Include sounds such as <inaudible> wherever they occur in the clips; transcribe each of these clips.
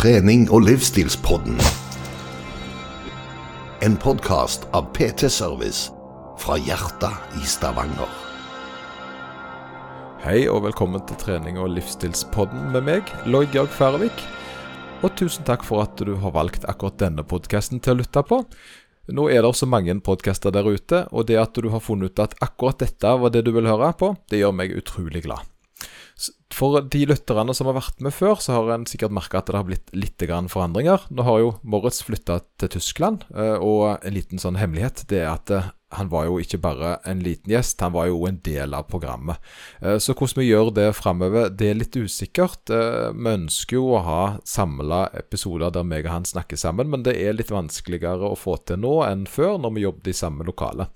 trening- og livsstilspodden. En podkast av PT Service fra hjertet i Stavanger. Hei og velkommen til trening- og livsstilspodden med meg, Lloyd Georg Færøvik. Og tusen takk for at du har valgt akkurat denne podkasten til å lytte på. Nå er det så mange podkaster der ute, og det at du har funnet ut at akkurat dette var det du vil høre på, det gjør meg utrolig glad. For de lytterne som har vært med før, så har en sikkert merka at det har blitt litt forandringer. Nå har jo Moritz flytta til Tyskland, eh, og en liten sånn hemmelighet det er at eh, han var jo ikke bare en liten gjest, han var jo en del av programmet. Eh, så hvordan vi gjør det framover, det er litt usikkert. Vi ønsker jo å ha samla episoder der meg og han snakker sammen, men det er litt vanskeligere å få til nå enn før, når vi jobber i samme lokale.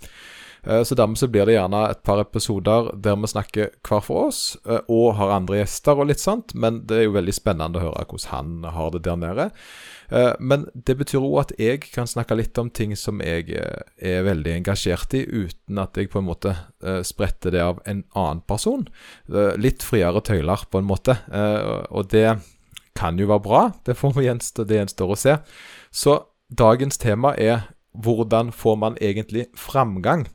Eh, så dermed så blir det gjerne et par episoder der vi snakker hver for oss, eh, og har andre gjester og litt sånt, men det er jo veldig spennende å høre hvordan han har det der nede. Eh, men det betyr òg at jeg kan snakke litt om ting som jeg er veldig engasjert i, uten at jeg på en måte spretter det av en annen person. Litt friere tøyler, på en måte. Og det kan jo være bra. Det får vi gjenstå, det gjenstår å se. Så dagens tema er hvordan får man egentlig framgang?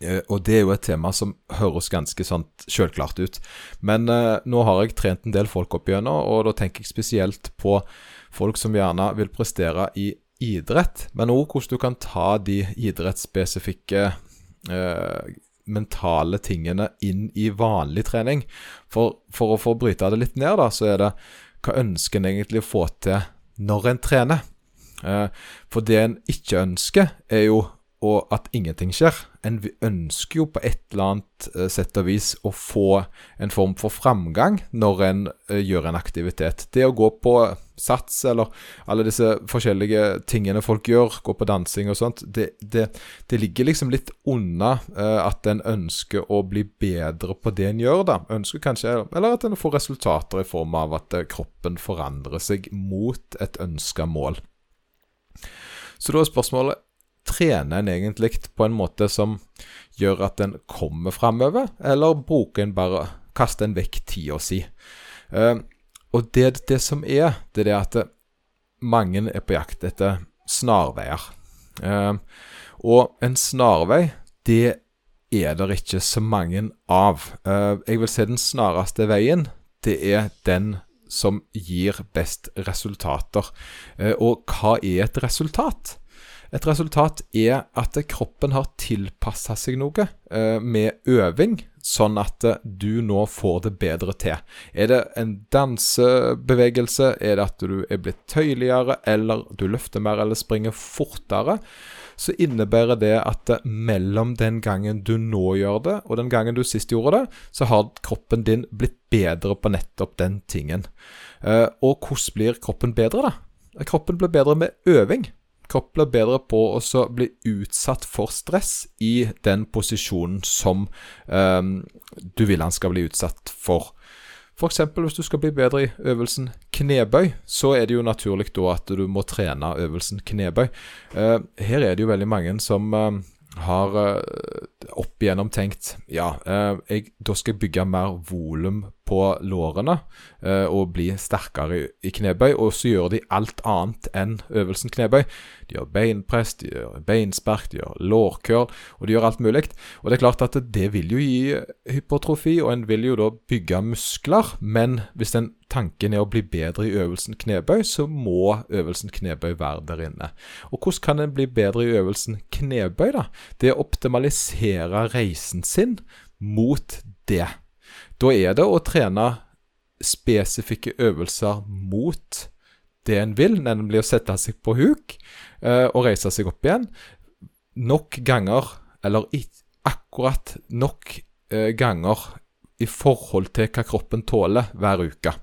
Eh, og det er jo et tema som høres ganske sånn sjølklart ut. Men eh, nå har jeg trent en del folk opp igjennom, og da tenker jeg spesielt på folk som gjerne vil prestere i idrett, men òg hvordan du kan ta de idrettsspesifikke eh, mentale tingene inn i vanlig trening. For, for å få bryte det litt ned, da, så er det hva ønsker en egentlig å få til når en trener? Eh, for det en ikke ønsker, er jo og at ingenting skjer. En ønsker jo på et eller annet uh, sett og vis å få en form for framgang når en uh, gjør en aktivitet. Det å gå på sats, eller alle disse forskjellige tingene folk gjør, gå på dansing og sånt, det, det, det ligger liksom litt unna uh, at en ønsker å bli bedre på det en gjør, da. Ønsker kanskje, Eller at en får resultater i form av at kroppen forandrer seg mot et ønska mål. Så da er spørsmålet trener en egentlig på en måte som gjør at en kommer framover, eller bruker en bare kaster en vekk tida si? Uh, og det, det som er, det er det at mange er på jakt etter snarveier. Uh, og en snarvei, det er det ikke så mange av. Uh, jeg vil si den snareste veien, det er den som gir best resultater. og hva er et resultat? Et resultat er at kroppen har tilpassa seg noe eh, med øving, sånn at eh, du nå får det bedre til. Er det en dansebevegelse, er det at du er blitt tøyeligere, eller du løfter mer eller springer fortere, så innebærer det at eh, mellom den gangen du nå gjør det, og den gangen du sist gjorde det, så har kroppen din blitt bedre på nettopp den tingen. Og hvordan blir kroppen bedre, da? Kroppen blir bedre med øving blir bedre på å bli utsatt for stress i den posisjonen som um, du vil han skal bli utsatt for. F.eks. hvis du skal bli bedre i øvelsen knebøy, så er det jo naturlig da at du må trene øvelsen knebøy. Uh, her er det jo veldig mange som uh, har uh, opp igjennom tenkt ja, jeg, da skal jeg bygge mer volum på lårene uh, og bli sterkere i, i, knebøy. Og så gjør de alt annet enn øvelsen knebøy. De gjør beinpress, de gjør beinspark, de gjør lårkøl, og de gjør alt mulig. Og det er klart at det vil jo gi hypotrofi, og en vil jo da bygge muskler. Men hvis den tanken er å bli bedre i øvelsen knebøy, så må øvelsen knebøy være der inne. Og hvordan kan en bli bedre i øvelsen knebøy, da? Det er å optimalisere reisen sin mot det. Da er det å trene spesifikke øvelser mot det en vil, nemlig å sette seg på huk uh, og reise seg opp igjen. Nok ganger, eller akkurat nok uh, ganger i forhold til hva kroppen tåler hver uke.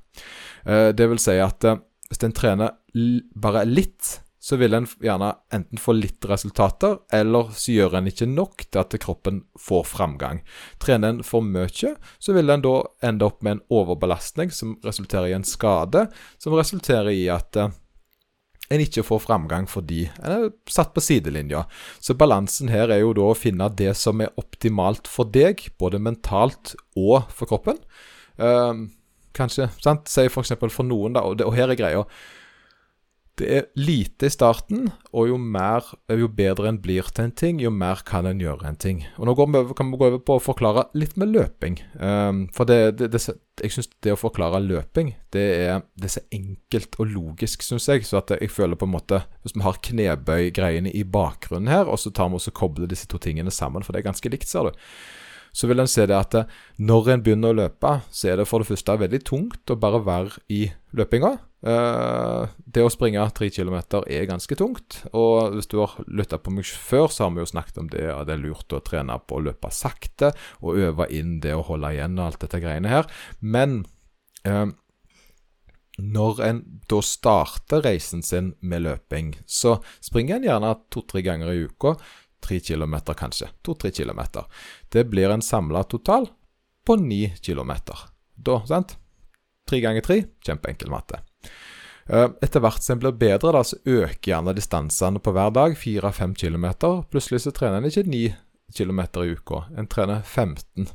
Uh, det vil si at hvis en trener bare litt så vil en gjerne enten få litt resultater, eller så gjør en ikke nok til at kroppen får framgang. Trener en for mye, så vil en da ende opp med en overbelastning som resulterer i en skade, som resulterer i at eh, en ikke får framgang fordi en er satt på sidelinja. Så balansen her er jo da å finne det som er optimalt for deg, både mentalt og for kroppen. Uh, kanskje. sant? Si f.eks. For, for noen, da, og, det, og her er greia det er lite i starten, og jo, mer, jo bedre en blir til en ting, jo mer kan en gjøre en ting. Og Nå vi over, kan vi gå over på å forklare litt med løping. Um, for det, det, det, jeg syns det å forklare løping, det er, det er så enkelt og logisk, syns jeg. Så at jeg føler på en måte Hvis vi har knebøy-greiene i bakgrunnen her, og så tar vi og kobler disse to tingene sammen, for det er ganske likt, ser du så vil en se det at når en begynner å løpe, så er det for det første veldig tungt å bare være i løpinga. Uh, det å springe tre kilometer er ganske tungt. Og hvis du har lytta på meg før, så har vi jo snakket om det at det er lurt å trene på å løpe sakte og øve inn det å holde igjen og alt dette greiene her. Men uh, når en da starter reisen sin med løping, så springer en gjerne to-tre ganger i uka. Tre kilometer, kanskje. To-tre kilometer. Det blir en samla total på ni kilometer. Da, sant? Tre ganger tre, kjempeenkel matte. Eh, etter hvert som en blir bedre, da, så øker gjerne distansene på hver dag. 4-5 km. Plutselig så trener en ikke 9 km i uka, en trener 15.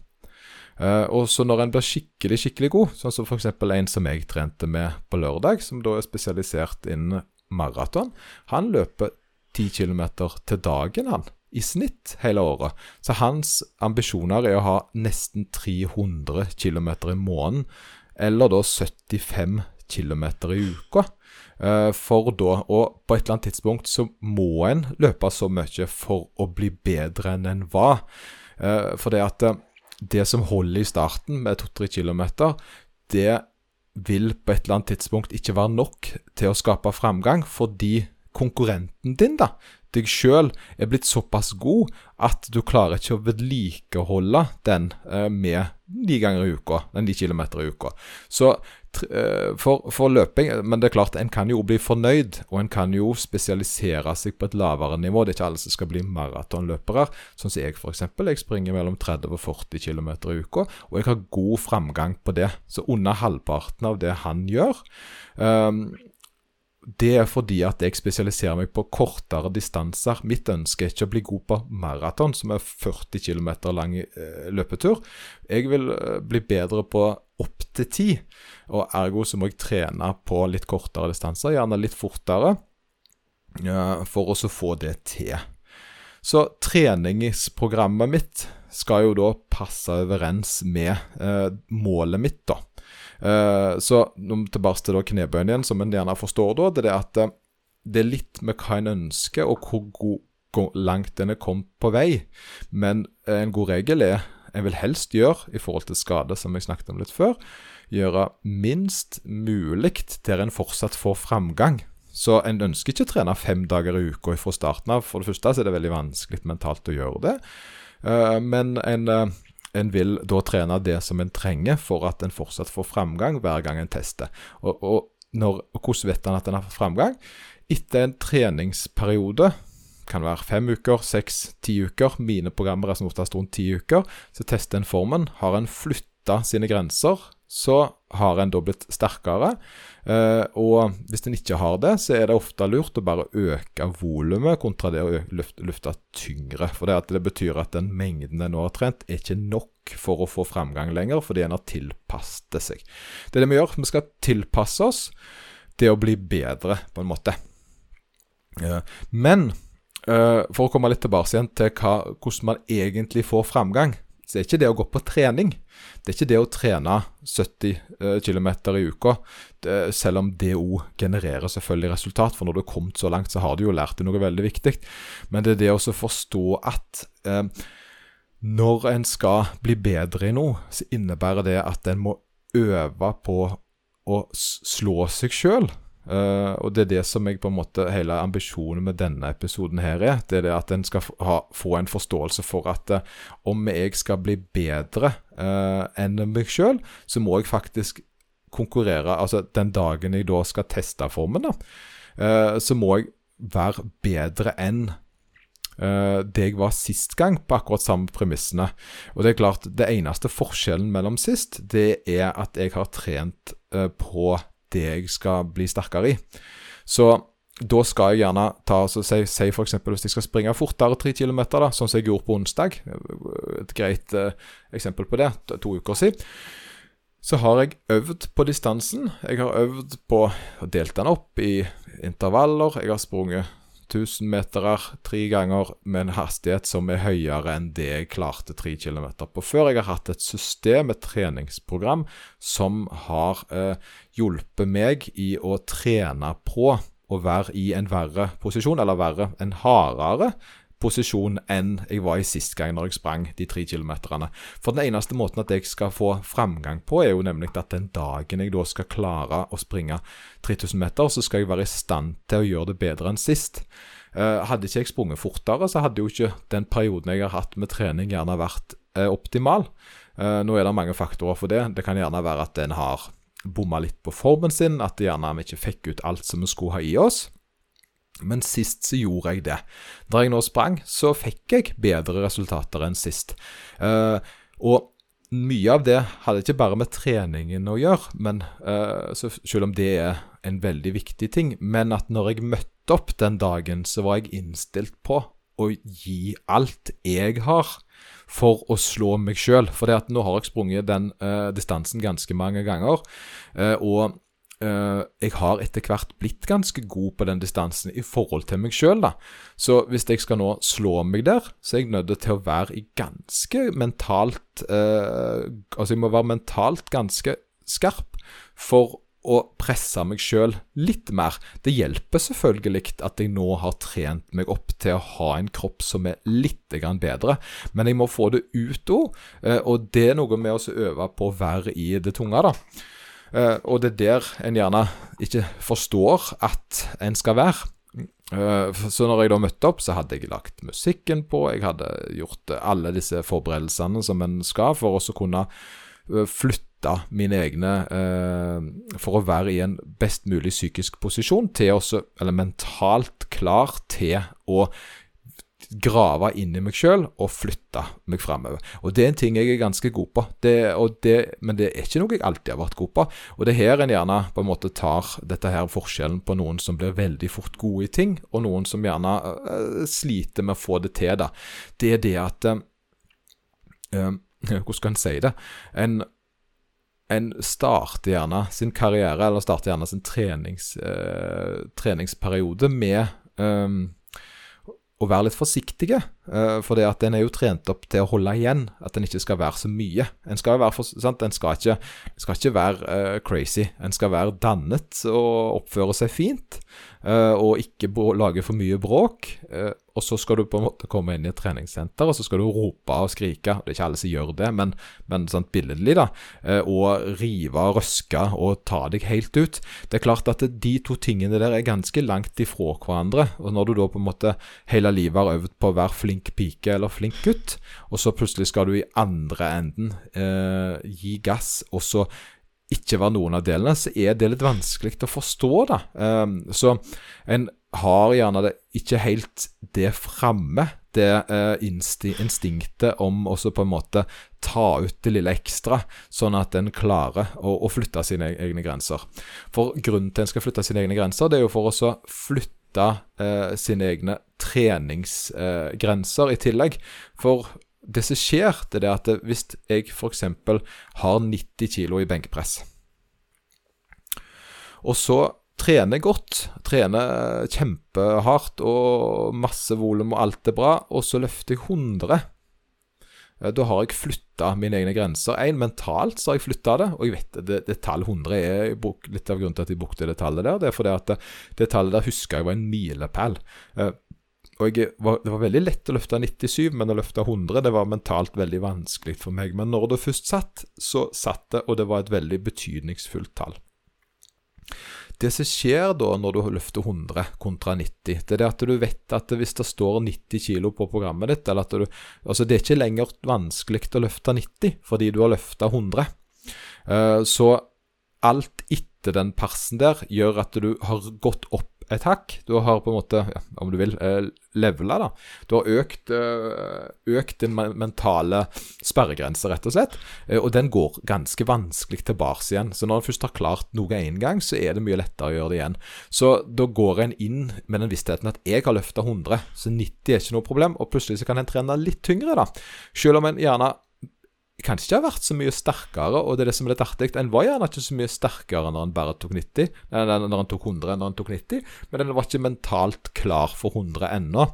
Uh, og så når en blir skikkelig skikkelig god, sånn som f.eks. en som jeg trente med på lørdag, som da er spesialisert innen maraton, han løper 10 km til dagen, han. I snitt hele året. Så hans ambisjoner er å ha nesten 300 km i måneden, eller da 75 km i uka. Uh, for da, og på et eller annet tidspunkt så må en løpe så mye for å bli bedre enn en var. Uh, for det at uh, det som holder i starten med 2-3 km, det vil på et eller annet tidspunkt ikke være nok til å skape framgang, fordi konkurrenten din, da, deg sjøl, er blitt såpass god at du klarer ikke å vedlikeholde den med ni ganger i uka, ni kilometer i uka. Så Eh, for, for, løping Men det er klart, en kan jo bli fornøyd, og en kan jo spesialisere seg på et lavere nivå. Det er ikke alle som skal bli maratonløpere, sånn som jeg f.eks. Jeg springer mellom 30 og 40 km i uka, og jeg har god framgang på det. Så under halvparten av det han gjør. Um, det er fordi at jeg spesialiserer meg på kortere distanser. Mitt ønske er ikke å bli god på maraton, som er 40 km lang eh, løpetur. Jeg vil eh, bli bedre på opptil 10, og ergo så må jeg trene på litt kortere distanser, gjerne litt fortere, for å få det til. Så treningsprogrammet mitt skal jo da passe overens med eh, målet mitt, da. Uh, så tilbake til knebøyen igjen, som en gjerne forstår da, det er at uh, det er litt med hva en ønsker, og hvor, god, langt en er kommet på vei. Men uh, en god regel er en vil helst gjøre, i forhold til skade, som jeg snakket om litt før, gjøre minst mulig der en fortsatt får framgang. Så en ønsker ikke å trene fem dager i uka fra starten av. For det første så er det veldig vanskelig mentalt å gjøre det. men en en vil da trene det som en trenger for at en fortsatt får framgang hver gang en tester. Og, og, når, og hvordan vet en at en har fått framgang? Etter en treningsperiode, kan være fem uker, seks, ti uker, mine programmer er som oftest rundt ti uker, så tester en formen. Har en flytta sine grenser, så har en da blitt sterkere. Uh, og hvis en ikke har det, så er det ofte lurt å bare øke volumet kontra det å lufte, tyngre. For det, det, betyr at den mengden en nå har trent, er ikke nok for å få framgang lenger, fordi en har tilpasset seg. Det er det vi gjør. Vi skal tilpasse oss det å bli bedre, på en måte. Men uh, for å komme litt tilbake igjen til hva, hvordan man egentlig får framgang, så er ikke det å gå på trening. Det er ikke det å trene 70 uh, km i uka, selv om det òg genererer selvfølgelig resultat. For når du har kommet så langt, så har du jo lært deg noe veldig viktig. Men det er det å forstå at eh, når en skal bli bedre i noe, så innebærer det at en må øve på å slå seg sjøl. Uh, og det er det som jeg på en måte hele ambisjonen med denne episoden her er. Det er det at en skal ha, få en forståelse for at uh, om jeg skal bli bedre uh, enn meg sjøl, så må jeg faktisk konkurrere Altså den dagen jeg da skal teste formen, da, så må jeg være bedre enn det jeg var sist gang, på akkurat samme premissene. Og det er klart, det eneste forskjellen mellom sist, det er at jeg har trent på det jeg skal bli sterkere i. Så da skal jeg gjerne ta altså, Si, si f.eks. hvis jeg skal springe fortere 3 km, da, sånn som jeg gjorde på onsdag. Et greit eh, eksempel på det, to uker siden. Så har jeg øvd på distansen. Jeg har øvd på å delt den opp i intervaller. Jeg har sprunget 1000 meter tre ganger med en hastighet som er høyere enn det jeg klarte tre kilometer på før. Jeg har hatt et system, et treningsprogram, som har eh, hjulpet meg i å trene på å være i en verre posisjon, eller verre, en hardere posisjon enn jeg var i sist gang når jeg sprang de tre kilometerne. For den eneste måten at jeg skal få framgang på, er jo nemlig at den dagen jeg da skal klare å springe 3000 meter, så skal jeg være i stand til å gjøre det bedre enn sist. Uh, hadde ikke jeg sprunget fortere, så hadde jo ikke den perioden jeg har hatt med trening, gjerne vært uh, optimal. Uh, nå er det mange faktorer for det. Det kan gjerne være at en har bomma litt på formen sin, at gjerne vi ikke fikk ut alt som vi skulle ha i oss. Men sist så gjorde jeg det. Da jeg nå sprang, så fikk jeg bedre resultater enn sist. Uh, og mye av det hadde ikke bare med treningen å gjøre, men, uh, selv om det er en veldig viktig ting. Men at når jeg møtte opp den dagen, så var jeg innstilt på å gi alt jeg har for å slå meg sjøl. For nå har jeg sprunget den uh, distansen ganske mange ganger. og Uh, jeg har etter hvert blitt ganske god på den distansen i forhold til meg sjøl. Så hvis jeg skal nå slå meg der, så er jeg nødt til å være i ganske mentalt uh, Altså jeg må være mentalt ganske skarp for å presse meg sjøl litt mer. Det hjelper selvfølgelig at jeg nå har trent meg opp til å ha en kropp som er litt bedre, men jeg må få det ut òg. Uh, og det er noe med å øve på å være i det tunge. da. Uh, og det er der en gjerne ikke forstår at en skal være. Uh, så når jeg da møtte opp, så hadde jeg lagt musikken på. Jeg hadde gjort alle disse forberedelsene som en skal for å kunne uh, flytte mine egne For å være i en best mulig psykisk posisjon til også, eller mentalt klar til å grave i meg sjøl og flytte meg framover. Og det er en ting jeg er ganske god på, det, det, men det er ikke noe jeg alltid har vært god på. Og det er her en gjerne på en måte tar dette her forskjellen på noen som blir veldig fort gode i ting, og noen som gjerne uh, sliter med å få det til. da. Det er det at uh, <laughs> Hvordan skal en si det? En en starter gjerne sin karriere, eller starter gjerne sin trenings, eh, treningsperiode med um, å være litt forsiktige. Uh, for det at en er jo trent opp til å holde igjen, at en ikke skal være så mye. En skal, være for? En skal ikke, skal ikke være uh, crazy. En skal være dannet og oppføre seg fint. Uh, og ikke lage for mye bråk. og så skal du på en måte komme inn i et treningssenter, og så skal du rope og skrike. Det er ikke alle som gjør det, men, men sånn billedlig, da. og rive og røske og ta deg helt ut. Det er klart at de to tingene der er ganske langt ifra hverandre. Og når du da på en måte hele livet har øvd på å være flink flink pike eller flink gutt, og så plutselig skal du i andre enden eh, gi gass, og så ikke være noen av delene, så er det litt vanskelig å forstå, da. Eh, så en har gjerne det ikke helt det framme, det uh, instinktet om å på en måte ta ut det lille ekstra, sånn at en klarer å, å, flytte sine egne grenser. For grunnen til en skal flytte sine egne grenser, det er jo for å flytte sette eh, sine egne treningsgrenser i tillegg. For det som skjer, det er at hvis jeg f.eks. har 90 kg i benkpress, og så trener godt, trener kjempehardt og masse volum og alt er bra, og så løfter jeg 100 Eh, da har jeg flytta mine egne grenser. En, mentalt så har jeg flytta det, og jeg vet det, det tall 100 er litt av grunnen til at jeg brukte det tallet der. Det er fordi at det, det tallet der husker jeg var en milepæl. Eh, og jeg, var, Det var veldig lett å løfte 97, men å løfte 100 det var mentalt veldig vanskelig for meg. Men når det først satt, så satt det, og det var et veldig betydningsfullt tall. Det som skjer da når du løfter 100 kontra 90, det er at du vet at hvis det står 90 kg på programmet ditt du, altså Det er ikke lenger vanskelig å løfte 90 fordi du har løfta 100. Uh, så alt etter den persen der gjør at du har gått opp et hakk. Du har på en måte, ja, om du vil, eh, levela, da. Du har økt, eh, økt din mentale sperregrense, rett og slett. Eh, og den går ganske vanskelig tilbake igjen. Så når en først har klart noe én gang, så er det mye lettere å gjøre det igjen. Så da går en inn med den vissheten at jeg har løfta 100, så 90 er ikke noe problem. Og plutselig så kan en trene litt tyngre, da. Selv om en gjerne kanskje ikke har vært så mye sterkere, og det er det som er litt artig. En var gjerne ikke så mye sterkere når en bare tok 90, når en tok 100 når en tok 90, men en var ikke mentalt klar for 100 ennå.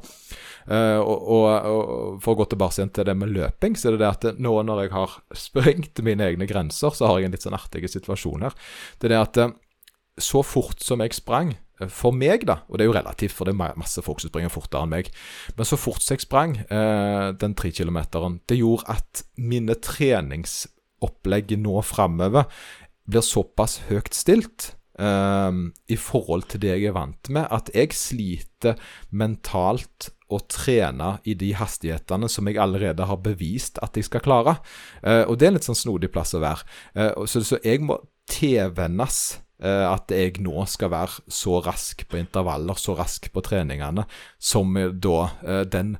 Uh, og, og, og, For å gå tilbake til det med løping, så er det det at nå når jeg har sprengt mine egne grenser, så har jeg en litt sånn artig situasjon her. Det er det at uh, så fort som jeg sprang, for meg, da, og det er jo relativt, for det er masse folk som springer fortere enn meg, men så fort jeg sprang den tre kilometeren, det gjorde at mine treningsopplegg nå framover blir såpass høyt stilt eh, i forhold til det jeg er vant med, at jeg sliter mentalt å trene i de hastighetene som jeg allerede har bevist at jeg skal klare. Eh, og det er en litt sånn snodig plass å være. Uh, så, så, jeg må tilvennes at jeg nå skal være så rask på intervaller, så rask på treningene, som da den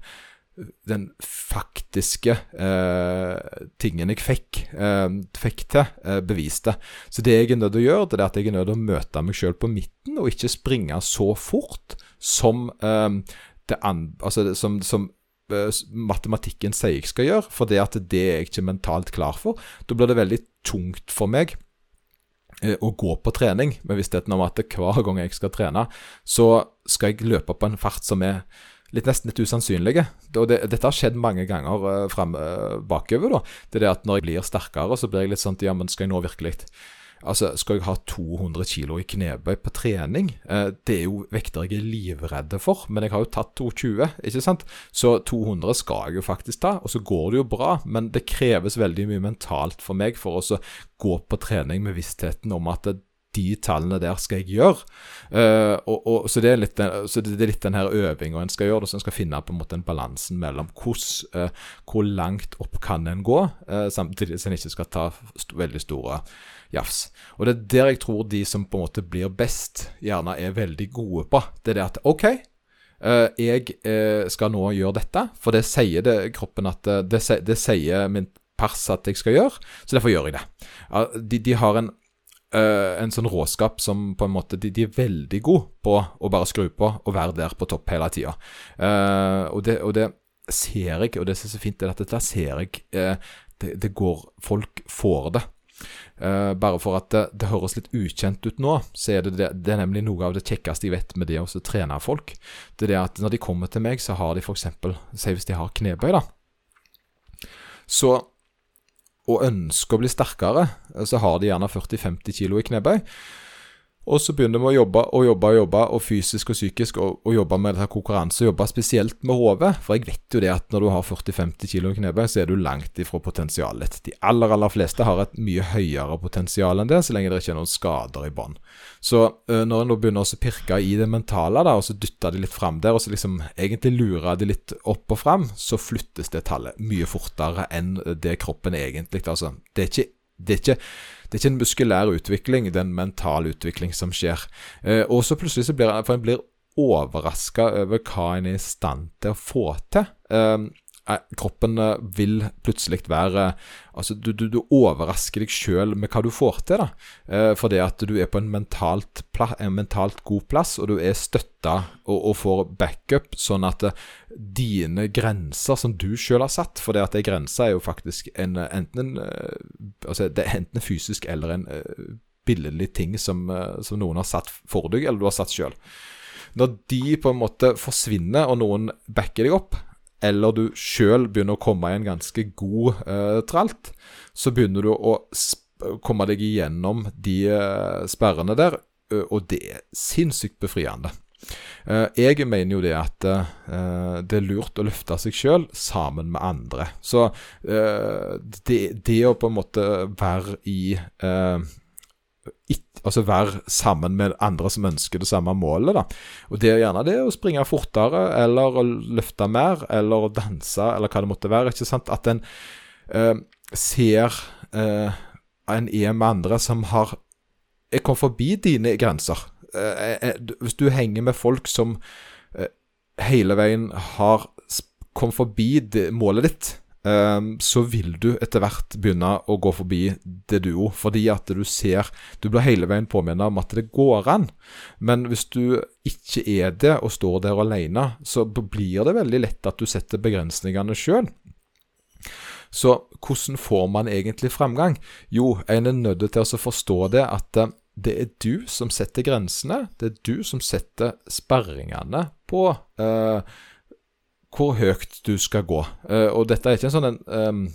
den faktiske eh, tingen jeg fikk, eh, fikk til, eh, beviste. Så det jeg er nødt til å gjøre, det er at jeg er nødt til å møte meg sjøl på midten, og ikke springe så fort som, eh, det altså, som, som eh, matematikken sier jeg skal gjøre, for det at det er jeg ikke mentalt klar for. Da blir det veldig tungt for meg eh, å gå på trening med vissheten om at hver gang jeg skal trene, så skal jeg løpe på en fart som er litt, nesten litt usannsynlige. Og det, dette har skjedd mange ganger uh, frem, uh, bakover. da. Det er det at når jeg blir sterkere, så blir jeg litt sånn Ja, men skal jeg nå virkelig Altså, Skal jeg ha 200 kg i knebøy på trening? Eh, det er jo vekter jeg er livredde for, men jeg har jo tatt 220, ikke sant? Så 200 skal jeg jo faktisk ta, og så går det jo bra. Men det kreves veldig mye mentalt for meg for å gå på trening med vissheten om at det, de tallene der skal jeg gjøre. Uh, og, og, så, det er litt, så det er litt den her øvinga en skal gjøre, så en skal finne på en måte den balansen mellom hos, uh, hvor langt opp kan en gå, uh, samtidig som en ikke skal ta st veldig store jafs. Og det er der jeg tror de som på en måte blir best, gjerne er veldig gode på. Det er det at OK, jeg skal nå gjøre dette, for det sier det kroppen at det, det sier min pers at jeg skal gjøre, så derfor gjør jeg det. De, de har en en sånn råskap som på en måte de, de, er veldig gode på å bare skru på og være der på topp hele tida. Og, og, det ser jeg, og det som er så fint, er at dette ser jeg det, det, går Folk får det. Uh, bare for at det, det, høres litt ukjent ut nå, så er det, det, det er nemlig noe av det kjekkeste jeg vet med det å trene folk. Det er det at når de kommer til meg, så har de f.eks. Si hvis de har knebøy, da. Så og ønsker å bli sterkere, så har de gjerne 40-50 kilo i knebøy. Og så begynner vi å jobbe og jobbe og jobbe, og fysisk og psykisk, og, og jobbe med dette konkurranse, og jobbe spesielt med hodet. For jeg vet jo det at når du har 40-50 kilo i knebøy, så er du langt ifra potensialet. De aller, aller fleste har et mye høyere potensial enn det, så lenge det ikke er noen skader i bånd. Så uh, når en begynner å pirke i det mentale, da, og så dytter de litt fram der, og så liksom egentlig lurer de litt opp og fram, så flyttes det tallet mye fortere enn det kroppen egentlig Altså, det er ikke det er, ikke, det er ikke en muskulær utvikling, det er en mental utvikling som skjer. Eh, og så plutselig så blir en blir overraska over hva en er i stand til å få til. Eh, Eh, kroppen vil plutselig være Altså, du, du, du overrasker deg sjøl med hva du får til, da. Fordi at du er på en mentalt, en mentalt god plass, og du er støtta og, og, får backup, sånn at dine grenser som du sjøl har satt For det at ei grense er jo faktisk en, enten en Altså, det er enten fysisk eller en billedlig ting som, som noen har satt for deg, eller du har satt sjøl. Når de på en måte forsvinner, og noen backer deg opp, eller du sjøl begynner å komme i en ganske god uh, tralt, så begynner du å komme deg igjennom de uh, sperrene der, uh, og det er sinnssykt befriende. Jeg mener jo det at det er lurt å løfte seg sjøl sammen med andre. Så det, det, å på en måte være i altså være sammen med andre som ønsker det samme målet. da. Og Det er gjerne det å springe fortere, eller å løfte mer, eller å danse, eller hva det måtte være. ikke sant? At en eh, ser eh, en er med andre som har Jeg kom forbi dine grenser. Eh, eh hvis du henger med folk som eh, hele veien har kommet forbi målet ditt Ehm, så vil du etter hvert begynne å gå forbi det duo. Fordi at du ser Du blir hele veien påminnet om at det går an. Men hvis du ikke er det, og står der alene, så blir det veldig lett at du setter begrensningene sjøl. Så hvordan får man egentlig framgang? Jo, en er nødt til å forstå det at eh, det er du som setter grensene. Det er du som setter sperringene på uh, hvor høyt du skal gå. Uh, og dette er ikke en sånn en, um,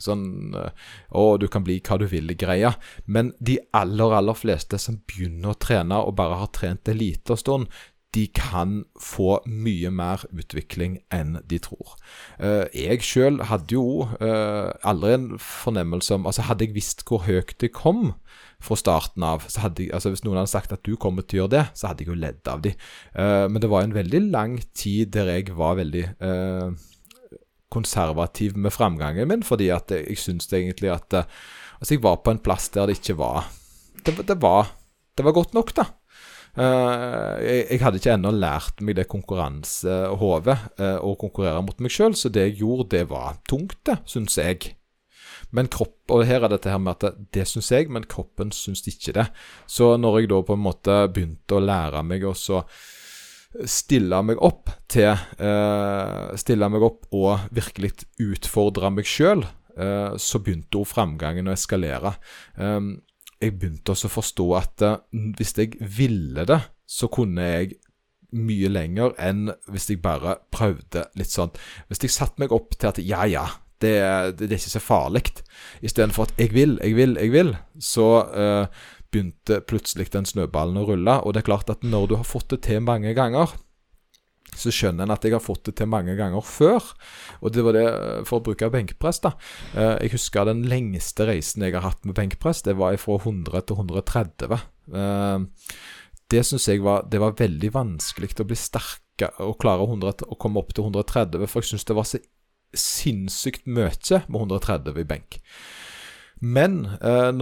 sånn Å, du kan bli hva du vil-greia. Men de aller, aller fleste som begynner å trene og bare har trent en liten stund, de kan få mye mer utvikling enn de tror. Uh, jeg sjøl hadde jo uh, aldri en fornemmelse om Altså, hadde jeg visst hvor høyt det kom fra starten av så hadde jeg, altså Hvis noen hadde sagt at du kommer til å gjøre det, så hadde jeg jo ledd av dem. Uh, men det var en veldig lang tid der jeg var veldig konservativ med framgangen min, fordi at jeg, jeg syns egentlig at Altså, jeg var på en plass der det ikke var Det, det, var, det var godt nok, da. Uh, jeg, jeg, hadde ikke ennå lært meg det konkurransehodet uh, å konkurrere mot meg sjøl, så det jeg gjorde, det var tungt, det, syns jeg. Men kropp, og her er dette her med at det, det syns jeg, men kroppen syns ikke det. Så når jeg da på en måte begynte å lære meg å stille meg opp til eh, Stille meg opp og virkelig utfordre meg sjøl, så begynte jo framgangen å eskalere. Eh, jeg begynte også å forstå at uh, hvis jeg ville det, så kunne jeg mye lenger enn hvis jeg bare prøvde litt sånn. Hvis jeg satte meg opp til at ja, ja, det, det, det er ikke så farlig, istedenfor at jeg vil, jeg vil, jeg vil, så uh, begynte plutselig den snøballen å rulle. Og det er klart at når du har fått det til mange ganger, så skjønner en at jeg har fått det til mange ganger før. Og det var det eh, for å bruke benkpress, da. Eh, jeg husker den lengste reisen jeg har hatt med benkpress, det var fra 100 til 130. Eh, det syns jeg var, det var veldig vanskelig å bli sterke og klare 100, å komme opp til 130, for jeg syns det var så sinnssykt mye med 130 i benk. Men eh,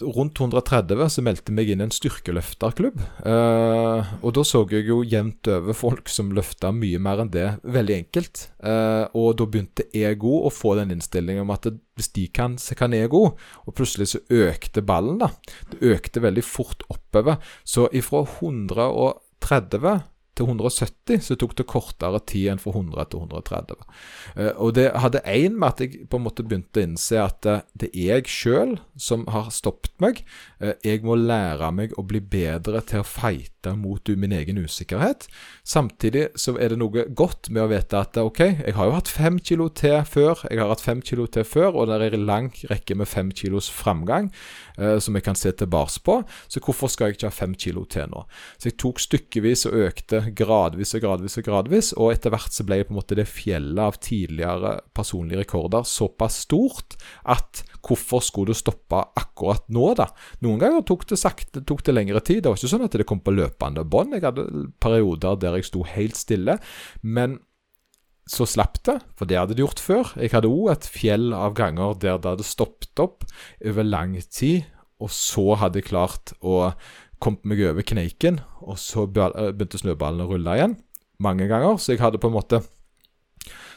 rundt 130 så meldte jeg meg inn i en styrkeløfterklubb. Eh, og da så jeg jo jevnt over folk som løfta mye mer enn det, veldig enkelt. Eh, og da begynte ego å få den innstillingen om at hvis de kan, så kan jeg òg. Og plutselig så økte ballen, da. Det økte veldig fort oppover. Så ifra 130 til 170 så tok det kortere tid enn fra 100 til 130. Uh, og det hadde én med at jeg på en måte begynte å innse at uh, det er jeg sjøl som har stoppet meg. Uh, jeg må lære meg å bli bedre til å feite mot min egen usikkerhet. Samtidig så er det noe godt med å vite at OK, jeg har jo hatt fem kilo til før. Jeg har hatt fem kilo til før, og det er en lang rekke med fem kilos framgang som jeg kan se tilbake på. Så hvorfor skal jeg ikke ha fem kilo til nå? Så jeg tok stykkevis og økte gradvis og gradvis og gradvis, og etter hvert så ble på en måte det fjellet av tidligere personlige rekorder såpass stort at hvorfor skulle du stoppe akkurat nå, da? Noen ganger tok det sakte, tok det lengre tid. Det var ikke sånn at det kom på løpende bånd. Jeg hadde perioder der jeg sto helt stille. Men så slapp det, for det hadde det gjort før. Jeg hadde òg et fjell av ganger der det hadde stoppet opp over lang tid, og så hadde jeg klart å kom meg over kneiken, og så eh, begynte snøballen å rulle igjen. Mange ganger. Så jeg hadde på en måte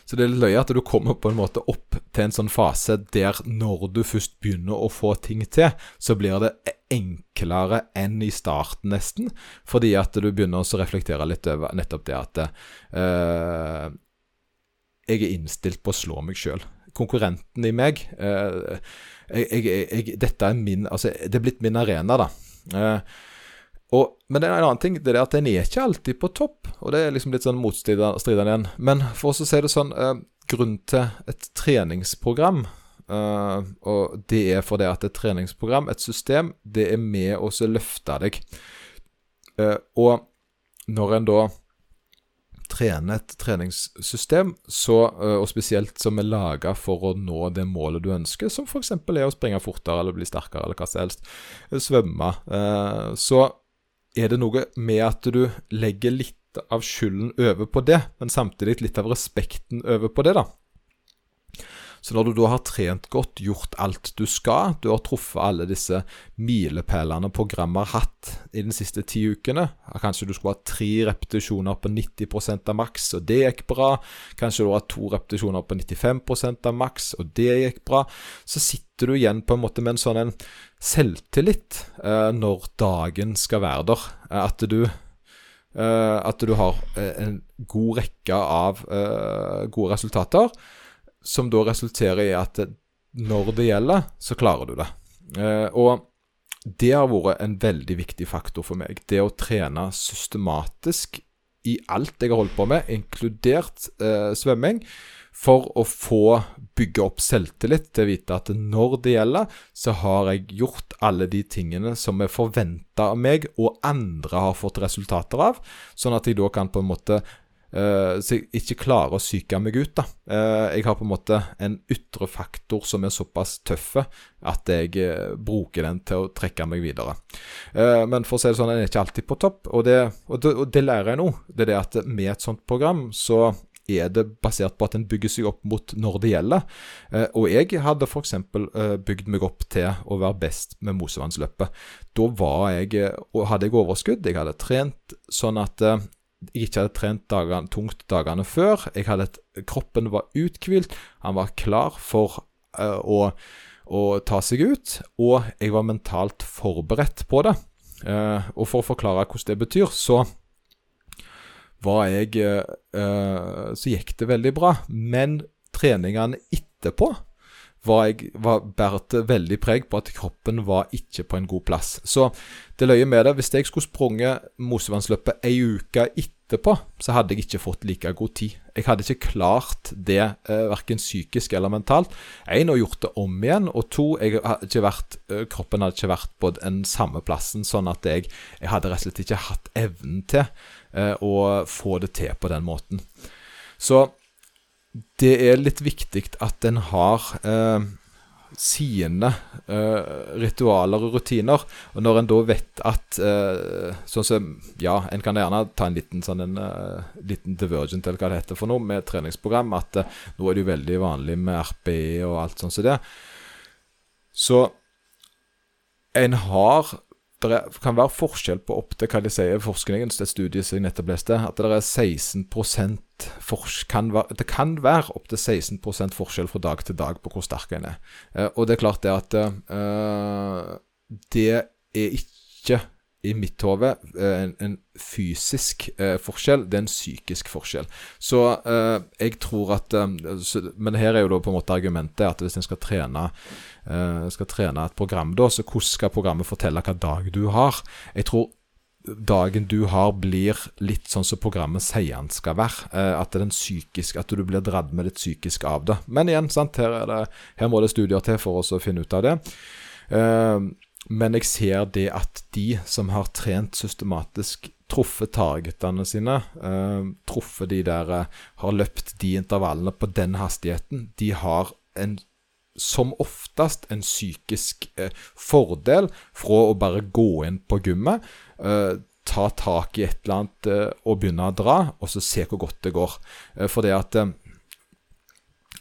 Så det er litt løye at du kommer på en måte opp til en sånn fase der når du først begynner å få ting til, så blir det enklere enn i starten, nesten. Fordi at du begynner å reflektere litt over nettopp det at uh, jeg er innstilt på å slå meg sjøl. Konkurrenten i meg Eh, jeg, jeg, jeg, Dette er min Altså, det er blitt min arena, da. Uh, og, men det er en annen ting, det er at den er ikke alltid på topp. Og det er liksom litt sånn motstridende igjen. Men for oss å si det sånn, eh, grunnen til et treningsprogram eh, Og det er fordi at et treningsprogram, et system, det er med å løfte deg. Eh, og når en da trener et treningssystem, så, og spesielt som er laga for å nå det målet du ønsker, som f.eks. er å springe fortere eller bli sterkere eller hva som helst, svømme, så er det noe med at du legger litt av skylden over på det, men samtidig litt av respekten over på det, da. Så når du da har trent godt, gjort alt du skal, du har truffet alle disse milepælene programmet har hatt i de siste ti ukene Kanskje du skulle ha tre repetisjoner på 90% av maks, og det gikk bra. Kanskje du har to repetisjoner på 95% av maks, og det gikk bra. Så sitter du igjen på en måte med en sånn en selvtillit eh, når dagen skal være der. Eh, at du eh, at du har eh, en god rekke av gode resultater som da resulterer i at når det gjelder, så klarer du det. Eh, og det har vært en veldig viktig faktor for meg. Det å trene systematisk i alt jeg har holdt på med, inkludert eh, svømming, for å få bygge opp selvtillit til å vite at når det gjelder, så har jeg gjort alle de tingene som er forventa av meg, og andre har fått resultater av, sånn at jeg da kan på en måte så jeg ikke klarer å psyke meg ut. da. Uh, jeg har på en måte en ytre faktor som er såpass tøffe at jeg uh, bruker den til å trekke meg videre. men for å si det sånn, den er ikke alltid på topp, og det, og det, og det lærer jeg nå. Det er det at med et sånt program så er det basert på at en bygger seg opp mot når det gjelder. og jeg hadde f.eks. Bygd meg opp til å være best med Mosevannsløpet. Da var jeg, og hadde jeg overskudd. Jeg hadde trent sånn at jeg ikke hadde trent dagene, tungt dagene før. Et, kroppen var uthvilt, han var klar for uh, å, å, ta seg ut, og jeg var mentalt forberedt på det. Uh, og for å forklare hvordan det betyr, så var jeg uh, Så gikk det veldig bra. Men treningene etterpå var jeg var båret veldig preg på at kroppen var ikke på en god plass. Så det løye med det, hvis jeg skulle sprunget Mosevannsløpet ei uke etterpå, så hadde jeg ikke fått like god tid. Jeg hadde ikke klart det, eh, verken psykisk eller mentalt. Én, og gjort det om igjen, og to, hadde vært, eh, kroppen hadde ikke vært på den samme plassen, sånn at jeg, jeg hadde rett og slett ikke hatt evnen til eh, å få det til på den måten. Så det er litt viktig at en har eh, sine eh, ritualer og rutiner. Og når en da vet at eh, Sånn som Ja, en kan gjerne ta en liten sånn en uh, liten divergent, eller hva det heter for noe, med treningsprogram. At uh, nå er det jo veldig vanlig med RPE og alt sånt som det. Så en har det kan være forskjell på opp til hva de sier i forskningen, det studiet som jeg nettopp leste, at det er 16% kan være, Det kan være opptil 16% forskjell fra dag til dag på hvor sterk en er. Eh, og det er klart det at uh, Det er ikke i mitt hode eh, en, en, fysisk eh, forskjell, det er en psykisk forskjell. Så eh, jeg tror at så, Men her er jo da på en måte argumentet at hvis en skal trene eh, skal trene et program, da, så hvordan skal programmet fortelle hva dag du har? Jeg tror dagen du har, blir litt sånn som programmet sier den skal være. Uh, at, det er den psykisk, at du blir dratt med litt psykisk av det. Men igjen, sant, her, det, her må det studier til for oss å finne ut av det. Uh, men jeg ser det at de som har trent systematisk, truffet targetene sine, uh, truffet de der Har løpt de intervallene på den hastigheten, de har en som oftest en psykisk eh, fordel fra å bare gå inn på gymmet, eh, ta tak i et eller annet eh, og begynne å dra, og så se hvor godt det går. Eh, for det at eh,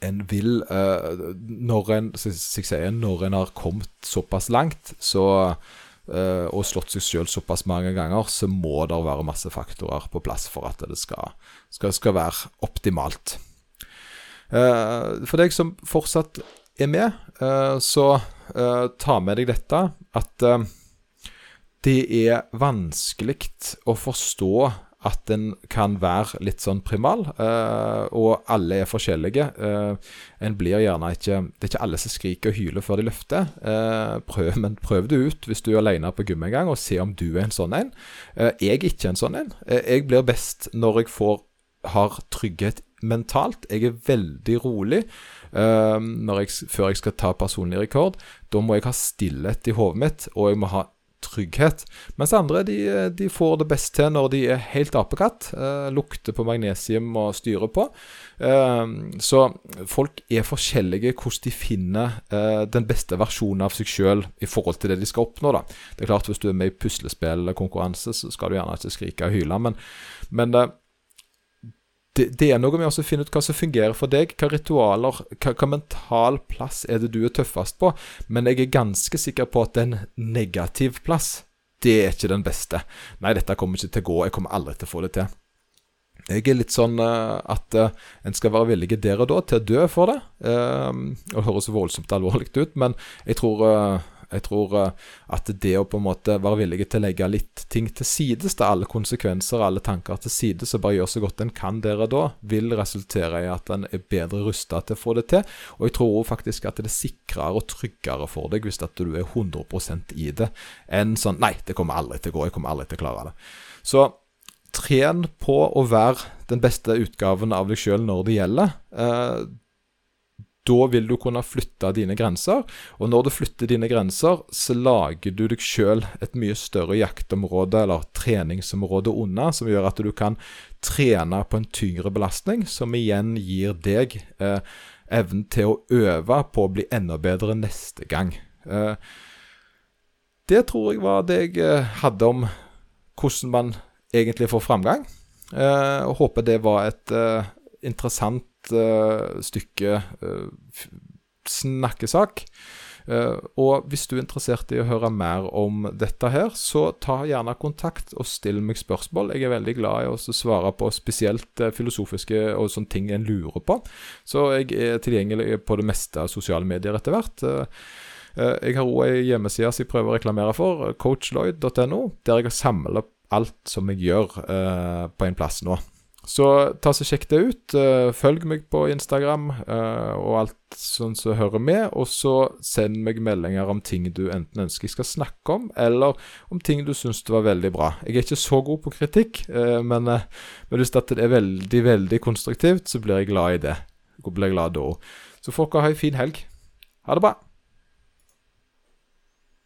en vil uh, Når en, sier, når en har kommet såpass langt, så og slått seg sjøl såpass mange ganger, så må det være masse faktorer på plass for at det skal, skal, skal være optimalt. For deg som fortsatt er med, så ta med deg dette at det er vanskelig å forstå at en kan være litt sånn primal, og alle er forskjellige. en blir gjerne ikke Det er ikke alle som skriker og hyler før de løfter. prøv, men prøv det ut hvis du er alene på gym en gang, og se om du er en sånn en. jeg er ikke en sånn en. jeg blir best når jeg får, har trygghet mentalt. Jeg er veldig rolig. Uh, jeg, før jeg skal ta personlig rekord. Da må jeg ha stillhet i hodet mitt, og jeg må ha trygghet. Mens andre de, de får det best til når de er helt apekatt. Eh, lukter på magnesium og styrer på. Eh, så folk er forskjellige hvordan de finner eh, den beste versjonen av seg sjøl i forhold til det de skal oppnå. da. Det er klart Hvis du er med i puslespillkonkurranse, så skal du gjerne ikke skrike og hyle. Men, men det, er noe med å finne ut hva som fungerer for deg. Hva ritualer, hva, hva, mental plass er det du er tøffest på? Men jeg er ganske sikker på at en negativ plass, det er ikke den beste. Nei, dette kommer ikke til å gå. Jeg kommer aldri til å få det til. Jeg er litt sånn uh, at uh, en skal være villig der og da til å dø for det. Uh, det høres voldsomt alvorlig ut, men jeg tror Jeg tror uh, at det å på en måte være villig til å legge litt ting til sides, da alle konsekvenser alle tanker til side, så bare gjør så godt en kan der og da, vil resultere i at en er bedre rusta til å få det til. Og jeg tror faktisk at det er sikrere og tryggere for deg hvis at du er 100% i det, enn sånn Nei, det kommer aldri til å gå, jeg kommer aldri til å klare det. Så tren på å være den beste utgaven av deg sjøl når det gjelder. Uh, da vil du kunne flytte dine grenser. Og når du flytter dine grenser, så lager du deg sjøl et mye større jaktområde eller treningsområde unna, som gjør at du kan trene på en tyngre belastning, som igjen gir deg eh, evnen til å øve på å bli enda bedre neste gang. Eh, det tror jeg var det jeg eh, hadde om hvordan man egentlig får framgang. Eh, og håper det var et eh, interessant uh, stykke uh, snakkesak. Uh, og hvis du er interessert i å høre mer om dette her, så ta gjerne kontakt og still meg spørsmål. Jeg er veldig glad i å svare på spesielt filosofiske og sånne ting en lurer på. Så jeg er tilgjengelig på det meste av sosiale medier etter hvert. Jeg har òg ei hjemmeside som jeg prøver å reklamere for, coachloyd.no, der jeg har samla alt som jeg gjør på en plass nå. Så ta så sjekk det ut. Uh, følg meg på Instagram uh, og alt sånn som hører med. Og så send meg meldinger om ting du enten ønsker jeg skal snakke om, eller om ting du syns var veldig bra. Jeg er ikke så god på kritikk, uh, men, men hvis det er veldig, veldig konstruktivt, så blir jeg glad i det. Jeg blir glad da. Så folk ha ei en fin helg. Ha det bra.